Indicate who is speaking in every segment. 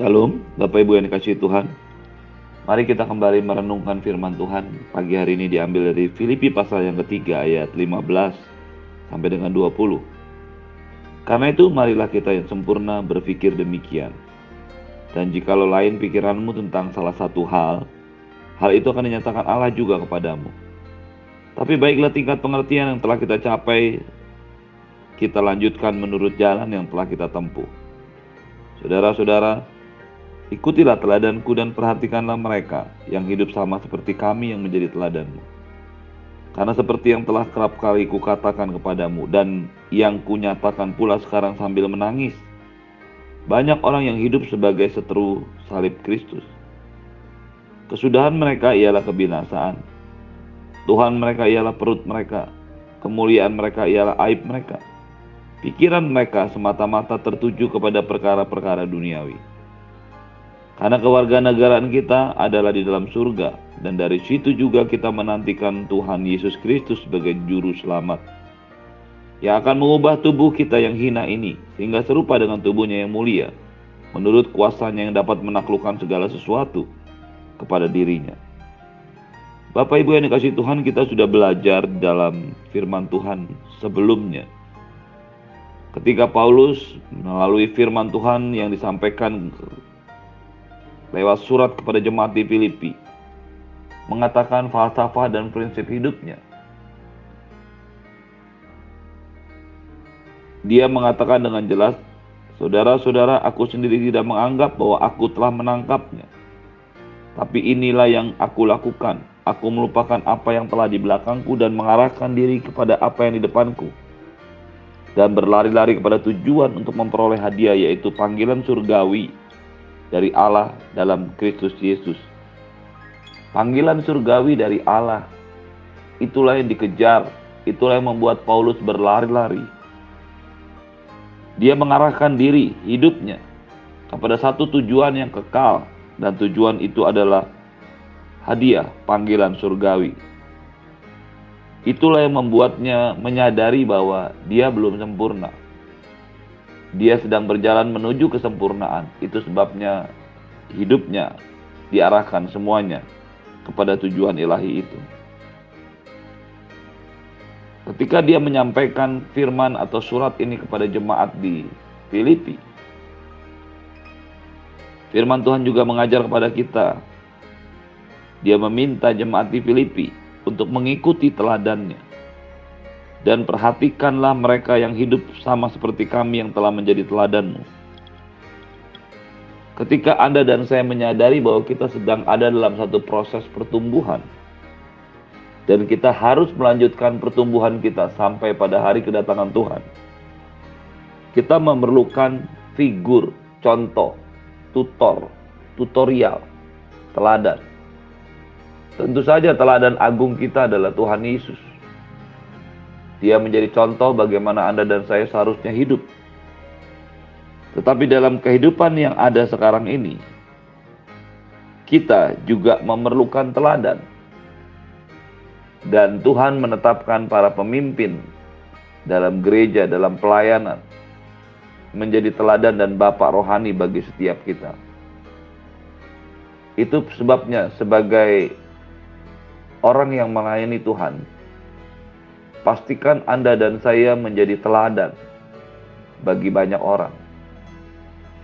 Speaker 1: Shalom, Bapak Ibu yang dikasih Tuhan. Mari kita kembali merenungkan firman Tuhan. Pagi hari ini diambil dari Filipi pasal yang ketiga ayat 15 sampai dengan 20. Karena itu marilah kita yang sempurna berpikir demikian. Dan jikalau lain pikiranmu tentang salah satu hal, hal itu akan dinyatakan Allah juga kepadamu. Tapi baiklah tingkat pengertian yang telah kita capai, kita lanjutkan menurut jalan yang telah kita tempuh. Saudara-saudara, Ikutilah teladanku dan perhatikanlah mereka yang hidup sama seperti kami yang menjadi teladanmu. Karena seperti yang telah kerap kali kukatakan kepadamu dan yang kunyatakan pula sekarang sambil menangis, banyak orang yang hidup sebagai seteru salib Kristus. Kesudahan mereka ialah kebinasaan. Tuhan mereka ialah perut mereka. Kemuliaan mereka ialah aib mereka. Pikiran mereka semata-mata tertuju kepada perkara-perkara duniawi karena kewarganegaraan kita adalah di dalam surga dan dari situ juga kita menantikan Tuhan Yesus Kristus sebagai juru selamat yang akan mengubah tubuh kita yang hina ini sehingga serupa dengan tubuhnya yang mulia menurut kuasanya yang dapat menaklukkan segala sesuatu kepada dirinya. Bapak Ibu yang dikasih Tuhan kita sudah belajar dalam firman Tuhan sebelumnya. Ketika Paulus melalui firman Tuhan yang disampaikan lewat surat kepada jemaat di Filipi mengatakan falsafah dan prinsip hidupnya. Dia mengatakan dengan jelas, Saudara-saudara, aku sendiri tidak menganggap bahwa aku telah menangkapnya. Tapi inilah yang aku lakukan. Aku melupakan apa yang telah di belakangku dan mengarahkan diri kepada apa yang di depanku. Dan berlari-lari kepada tujuan untuk memperoleh hadiah yaitu panggilan surgawi dari Allah dalam Kristus Yesus. Panggilan surgawi dari Allah itulah yang dikejar, itulah yang membuat Paulus berlari-lari. Dia mengarahkan diri hidupnya kepada satu tujuan yang kekal dan tujuan itu adalah hadiah panggilan surgawi. Itulah yang membuatnya menyadari bahwa dia belum sempurna dia sedang berjalan menuju kesempurnaan. Itu sebabnya hidupnya diarahkan semuanya kepada tujuan ilahi itu. Ketika dia menyampaikan firman atau surat ini kepada jemaat di Filipi, firman Tuhan juga mengajar kepada kita. Dia meminta jemaat di Filipi untuk mengikuti teladannya dan perhatikanlah mereka yang hidup sama seperti kami yang telah menjadi teladanmu. Ketika Anda dan saya menyadari bahwa kita sedang ada dalam satu proses pertumbuhan, dan kita harus melanjutkan pertumbuhan kita sampai pada hari kedatangan Tuhan, kita memerlukan figur, contoh, tutor, tutorial, teladan. Tentu saja teladan agung kita adalah Tuhan Yesus dia menjadi contoh bagaimana Anda dan saya seharusnya hidup. Tetapi dalam kehidupan yang ada sekarang ini, kita juga memerlukan teladan. Dan Tuhan menetapkan para pemimpin dalam gereja, dalam pelayanan, menjadi teladan dan bapak rohani bagi setiap kita. Itu sebabnya sebagai orang yang melayani Tuhan, Pastikan Anda dan saya menjadi teladan bagi banyak orang.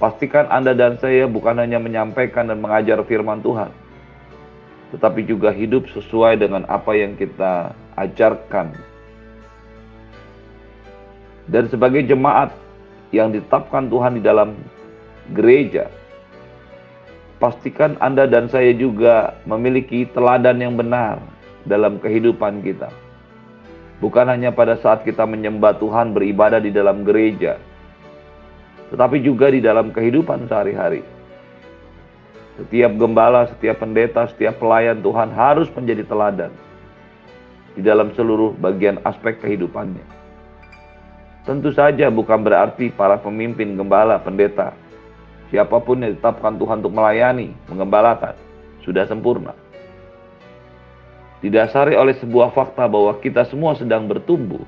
Speaker 1: Pastikan Anda dan saya bukan hanya menyampaikan dan mengajar firman Tuhan, tetapi juga hidup sesuai dengan apa yang kita ajarkan. Dan sebagai jemaat yang ditetapkan Tuhan di dalam gereja, pastikan Anda dan saya juga memiliki teladan yang benar dalam kehidupan kita Bukan hanya pada saat kita menyembah Tuhan beribadah di dalam gereja, tetapi juga di dalam kehidupan sehari-hari. Setiap gembala, setiap pendeta, setiap pelayan Tuhan harus menjadi teladan di dalam seluruh bagian aspek kehidupannya. Tentu saja bukan berarti para pemimpin gembala, pendeta, siapa pun yang ditetapkan Tuhan untuk melayani, mengembalakan, sudah sempurna didasari oleh sebuah fakta bahwa kita semua sedang bertumbuh,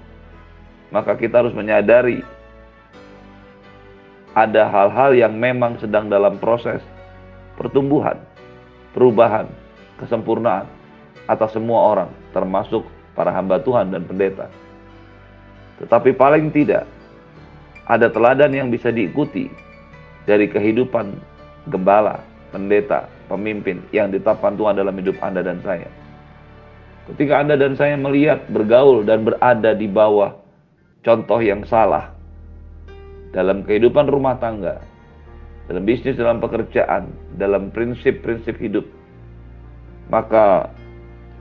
Speaker 1: maka kita harus menyadari ada hal-hal yang memang sedang dalam proses pertumbuhan, perubahan, kesempurnaan atas semua orang, termasuk para hamba Tuhan dan pendeta. Tetapi paling tidak, ada teladan yang bisa diikuti dari kehidupan gembala, pendeta, pemimpin yang ditetapkan Tuhan dalam hidup Anda dan saya. Ketika Anda dan saya melihat, bergaul, dan berada di bawah contoh yang salah dalam kehidupan rumah tangga, dalam bisnis, dalam pekerjaan, dalam prinsip-prinsip hidup, maka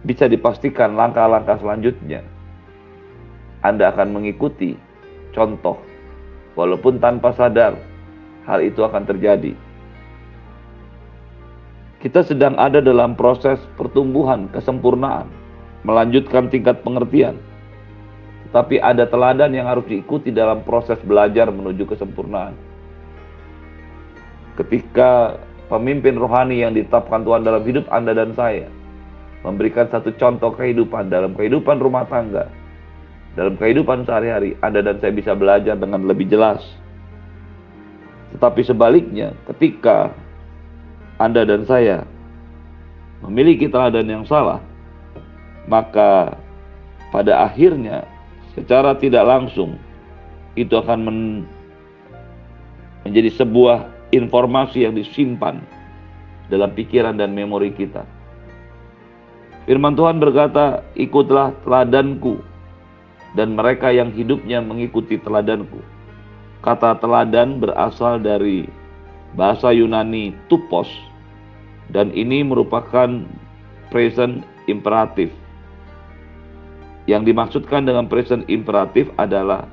Speaker 1: bisa dipastikan langkah-langkah selanjutnya Anda akan mengikuti contoh, walaupun tanpa sadar hal itu akan terjadi. Kita sedang ada dalam proses pertumbuhan, kesempurnaan melanjutkan tingkat pengertian. Tapi ada teladan yang harus diikuti dalam proses belajar menuju kesempurnaan. Ketika pemimpin rohani yang ditetapkan Tuhan dalam hidup Anda dan saya memberikan satu contoh kehidupan dalam kehidupan rumah tangga, dalam kehidupan sehari-hari, Anda dan saya bisa belajar dengan lebih jelas. Tetapi sebaliknya, ketika Anda dan saya memiliki teladan yang salah, maka pada akhirnya secara tidak langsung itu akan men menjadi sebuah informasi yang disimpan dalam pikiran dan memori kita. Firman Tuhan berkata, "Ikutlah teladanku dan mereka yang hidupnya mengikuti teladanku." Kata teladan berasal dari bahasa Yunani tupos dan ini merupakan present imperatif yang dimaksudkan dengan present imperatif adalah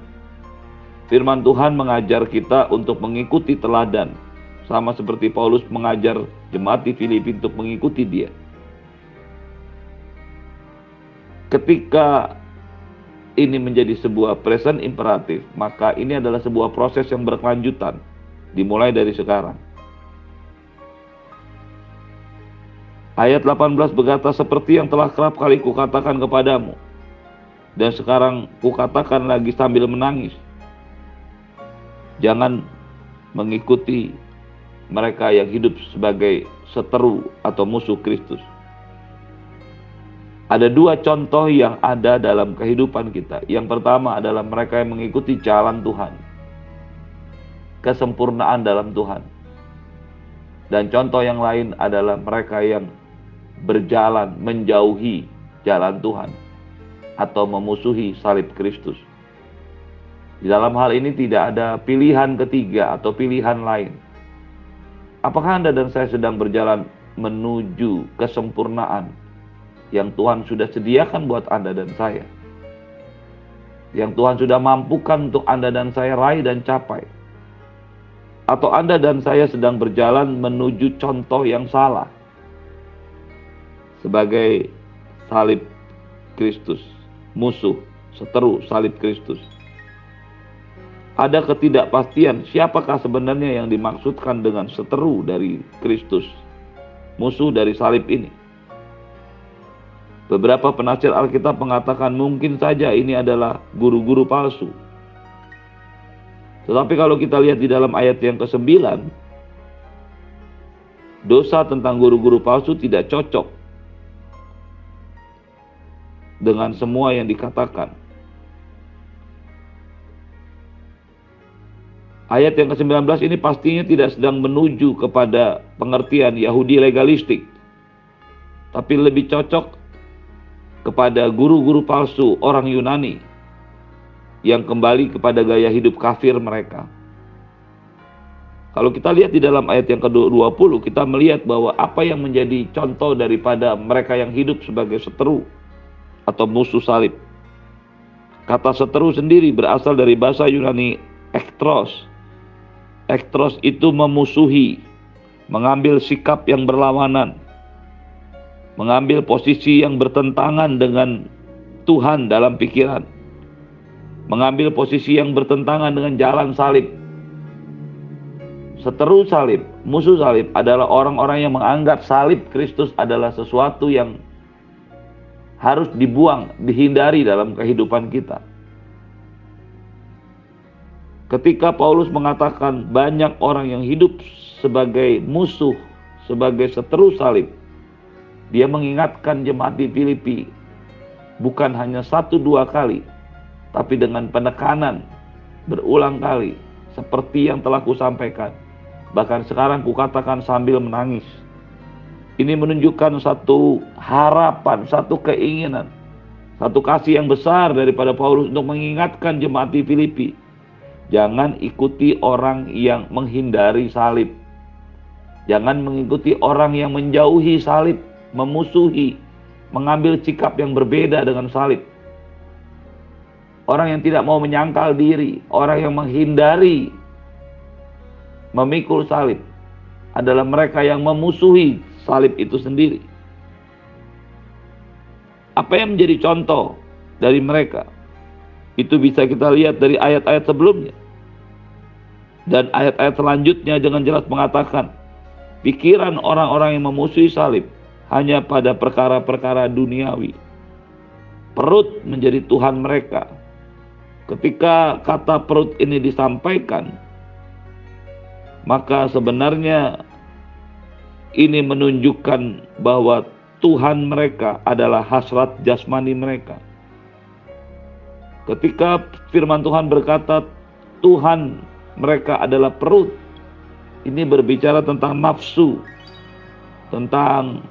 Speaker 1: firman Tuhan mengajar kita untuk mengikuti teladan. Sama seperti Paulus mengajar jemaat di Filipi untuk mengikuti dia. Ketika ini menjadi sebuah present imperatif, maka ini adalah sebuah proses yang berkelanjutan, dimulai dari sekarang. Ayat 18 berkata, seperti yang telah kerap kali kukatakan kepadamu, dan sekarang kukatakan lagi sambil menangis. Jangan mengikuti mereka yang hidup sebagai seteru atau musuh Kristus. Ada dua contoh yang ada dalam kehidupan kita. Yang pertama adalah mereka yang mengikuti jalan Tuhan. Kesempurnaan dalam Tuhan. Dan contoh yang lain adalah mereka yang berjalan menjauhi jalan Tuhan atau memusuhi salib Kristus. Di dalam hal ini tidak ada pilihan ketiga atau pilihan lain. Apakah Anda dan saya sedang berjalan menuju kesempurnaan yang Tuhan sudah sediakan buat Anda dan saya? Yang Tuhan sudah mampukan untuk Anda dan saya raih dan capai? Atau Anda dan saya sedang berjalan menuju contoh yang salah sebagai salib Kristus? Musuh, seteru salib Kristus. Ada ketidakpastian siapakah sebenarnya yang dimaksudkan dengan seteru dari Kristus, musuh dari salib ini. Beberapa penafsir Alkitab mengatakan mungkin saja ini adalah guru-guru palsu. Tetapi kalau kita lihat di dalam ayat yang ke-9, dosa tentang guru-guru palsu tidak cocok dengan semua yang dikatakan. Ayat yang ke-19 ini pastinya tidak sedang menuju kepada pengertian Yahudi legalistik, tapi lebih cocok kepada guru-guru palsu orang Yunani yang kembali kepada gaya hidup kafir mereka. Kalau kita lihat di dalam ayat yang ke-20, kita melihat bahwa apa yang menjadi contoh daripada mereka yang hidup sebagai seteru atau musuh salib. Kata seteru sendiri berasal dari bahasa Yunani ektros. Ektros itu memusuhi, mengambil sikap yang berlawanan, mengambil posisi yang bertentangan dengan Tuhan dalam pikiran, mengambil posisi yang bertentangan dengan jalan salib. Seteru salib, musuh salib adalah orang-orang yang menganggap salib Kristus adalah sesuatu yang harus dibuang, dihindari dalam kehidupan kita. Ketika Paulus mengatakan banyak orang yang hidup sebagai musuh, sebagai seteru salib, dia mengingatkan jemaat di Filipi bukan hanya satu dua kali, tapi dengan penekanan berulang kali, seperti yang telah kusampaikan. Bahkan sekarang kukatakan sambil menangis. Ini menunjukkan satu harapan, satu keinginan, satu kasih yang besar daripada Paulus untuk mengingatkan jemaat di Filipi Jangan ikuti orang yang menghindari salib. Jangan mengikuti orang yang menjauhi salib, memusuhi, mengambil sikap yang berbeda dengan salib. Orang yang tidak mau menyangkal diri, orang yang menghindari memikul salib adalah mereka yang memusuhi salib itu sendiri. Apa yang menjadi contoh dari mereka? Itu bisa kita lihat dari ayat-ayat sebelumnya. Dan ayat-ayat selanjutnya dengan jelas mengatakan, pikiran orang-orang yang memusuhi salib hanya pada perkara-perkara duniawi. Perut menjadi Tuhan mereka. Ketika kata perut ini disampaikan, maka sebenarnya ini menunjukkan bahwa Tuhan mereka adalah hasrat jasmani mereka. Ketika firman Tuhan berkata, Tuhan mereka adalah perut. Ini berbicara tentang nafsu, tentang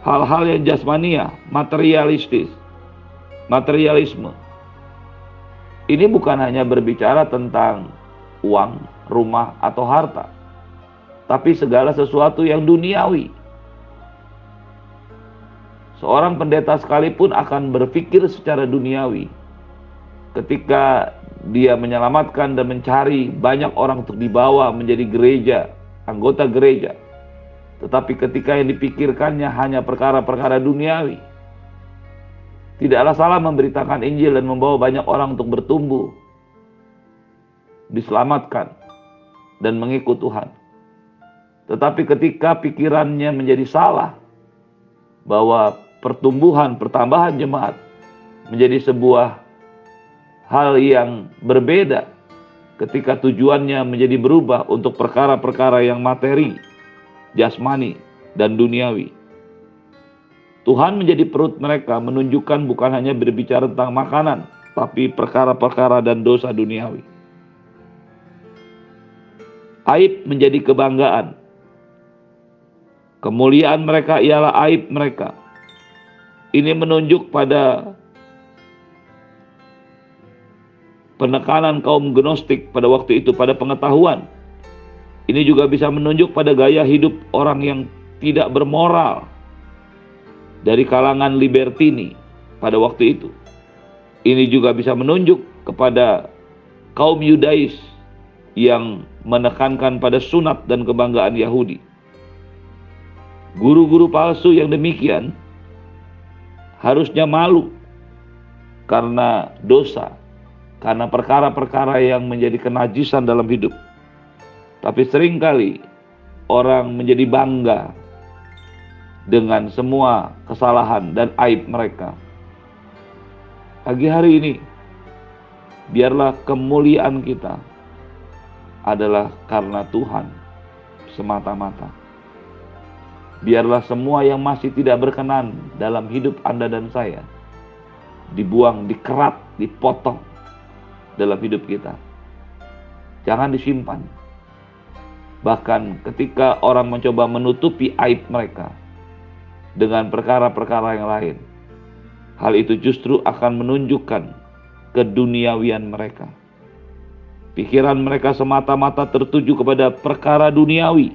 Speaker 1: hal-hal yang jasmania, materialistis, materialisme. Ini bukan hanya berbicara tentang uang, rumah, atau harta, tapi segala sesuatu yang duniawi. Seorang pendeta sekalipun akan berpikir secara duniawi ketika dia menyelamatkan dan mencari banyak orang untuk dibawa menjadi gereja, anggota gereja. Tetapi ketika yang dipikirkannya hanya perkara-perkara duniawi, tidaklah salah memberitakan Injil dan membawa banyak orang untuk bertumbuh, diselamatkan, dan mengikut Tuhan. Tetapi ketika pikirannya menjadi salah, bahwa pertumbuhan, pertambahan jemaat menjadi sebuah hal yang berbeda ketika tujuannya menjadi berubah untuk perkara-perkara yang materi, jasmani, dan duniawi. Tuhan menjadi perut mereka menunjukkan bukan hanya berbicara tentang makanan, tapi perkara-perkara dan dosa duniawi. Aib menjadi kebanggaan. Kemuliaan mereka ialah aib mereka. Ini menunjuk pada penekanan kaum gnostik pada waktu itu pada pengetahuan. Ini juga bisa menunjuk pada gaya hidup orang yang tidak bermoral dari kalangan libertini pada waktu itu. Ini juga bisa menunjuk kepada kaum Yudais yang menekankan pada sunat dan kebanggaan Yahudi. Guru-guru palsu yang demikian harusnya malu karena dosa, karena perkara-perkara yang menjadi kenajisan dalam hidup. Tapi sering kali orang menjadi bangga dengan semua kesalahan dan aib mereka. Pagi hari ini, biarlah kemuliaan kita adalah karena Tuhan semata-mata. Biarlah semua yang masih tidak berkenan dalam hidup Anda dan saya dibuang, dikerat, dipotong dalam hidup kita. Jangan disimpan. Bahkan ketika orang mencoba menutupi aib mereka dengan perkara-perkara yang lain, hal itu justru akan menunjukkan keduniawian mereka. Pikiran mereka semata-mata tertuju kepada perkara duniawi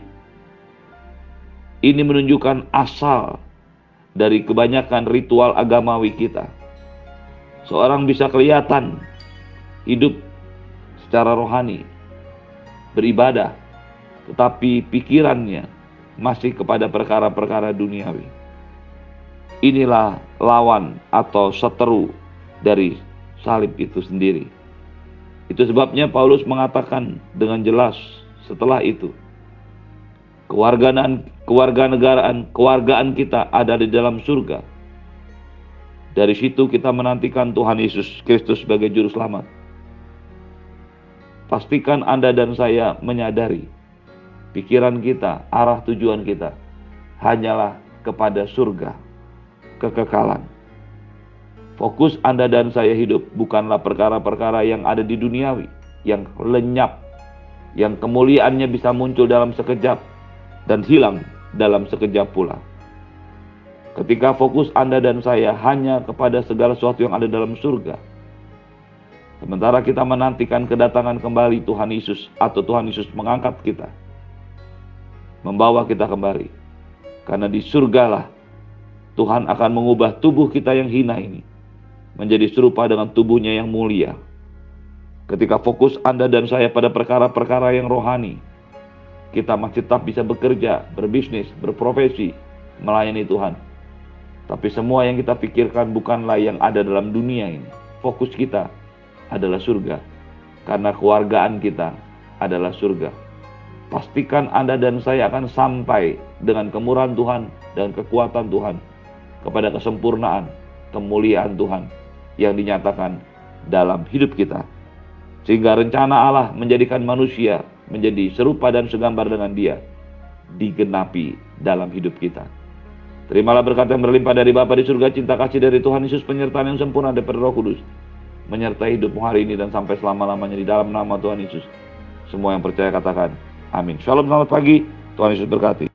Speaker 1: ini menunjukkan asal dari kebanyakan ritual agamawi kita. Seorang bisa kelihatan hidup secara rohani, beribadah, tetapi pikirannya masih kepada perkara-perkara duniawi. Inilah lawan atau seteru dari salib itu sendiri. Itu sebabnya Paulus mengatakan dengan jelas setelah itu, kewarganegaraan kewargaan kita ada di dalam surga Dari situ kita menantikan Tuhan Yesus Kristus sebagai juru selamat. Pastikan Anda dan saya menyadari pikiran kita, arah tujuan kita hanyalah kepada surga, kekekalan. Fokus Anda dan saya hidup bukanlah perkara-perkara yang ada di duniawi, yang lenyap, yang kemuliaannya bisa muncul dalam sekejap dan hilang dalam sekejap pula. Ketika fokus Anda dan saya hanya kepada segala sesuatu yang ada dalam surga, sementara kita menantikan kedatangan kembali Tuhan Yesus atau Tuhan Yesus mengangkat kita, membawa kita kembali, karena di surgalah Tuhan akan mengubah tubuh kita yang hina ini menjadi serupa dengan tubuhnya yang mulia. Ketika fokus Anda dan saya pada perkara-perkara yang rohani, kita masih tetap bisa bekerja, berbisnis, berprofesi, melayani Tuhan tapi semua yang kita pikirkan bukanlah yang ada dalam dunia ini. Fokus kita adalah surga. Karena keluargaan kita adalah surga. Pastikan Anda dan saya akan sampai dengan kemurahan Tuhan dan kekuatan Tuhan kepada kesempurnaan, kemuliaan Tuhan yang dinyatakan dalam hidup kita. Sehingga rencana Allah menjadikan manusia menjadi serupa dan segambar dengan dia digenapi dalam hidup kita. Terimalah berkat yang berlimpah dari Bapa di surga, cinta kasih dari Tuhan Yesus, penyertaan yang sempurna dari Roh Kudus, menyertai hidupmu hari ini dan sampai selama-lamanya di dalam nama Tuhan Yesus. Semua yang percaya katakan, amin. Shalom, selamat pagi, Tuhan Yesus berkati.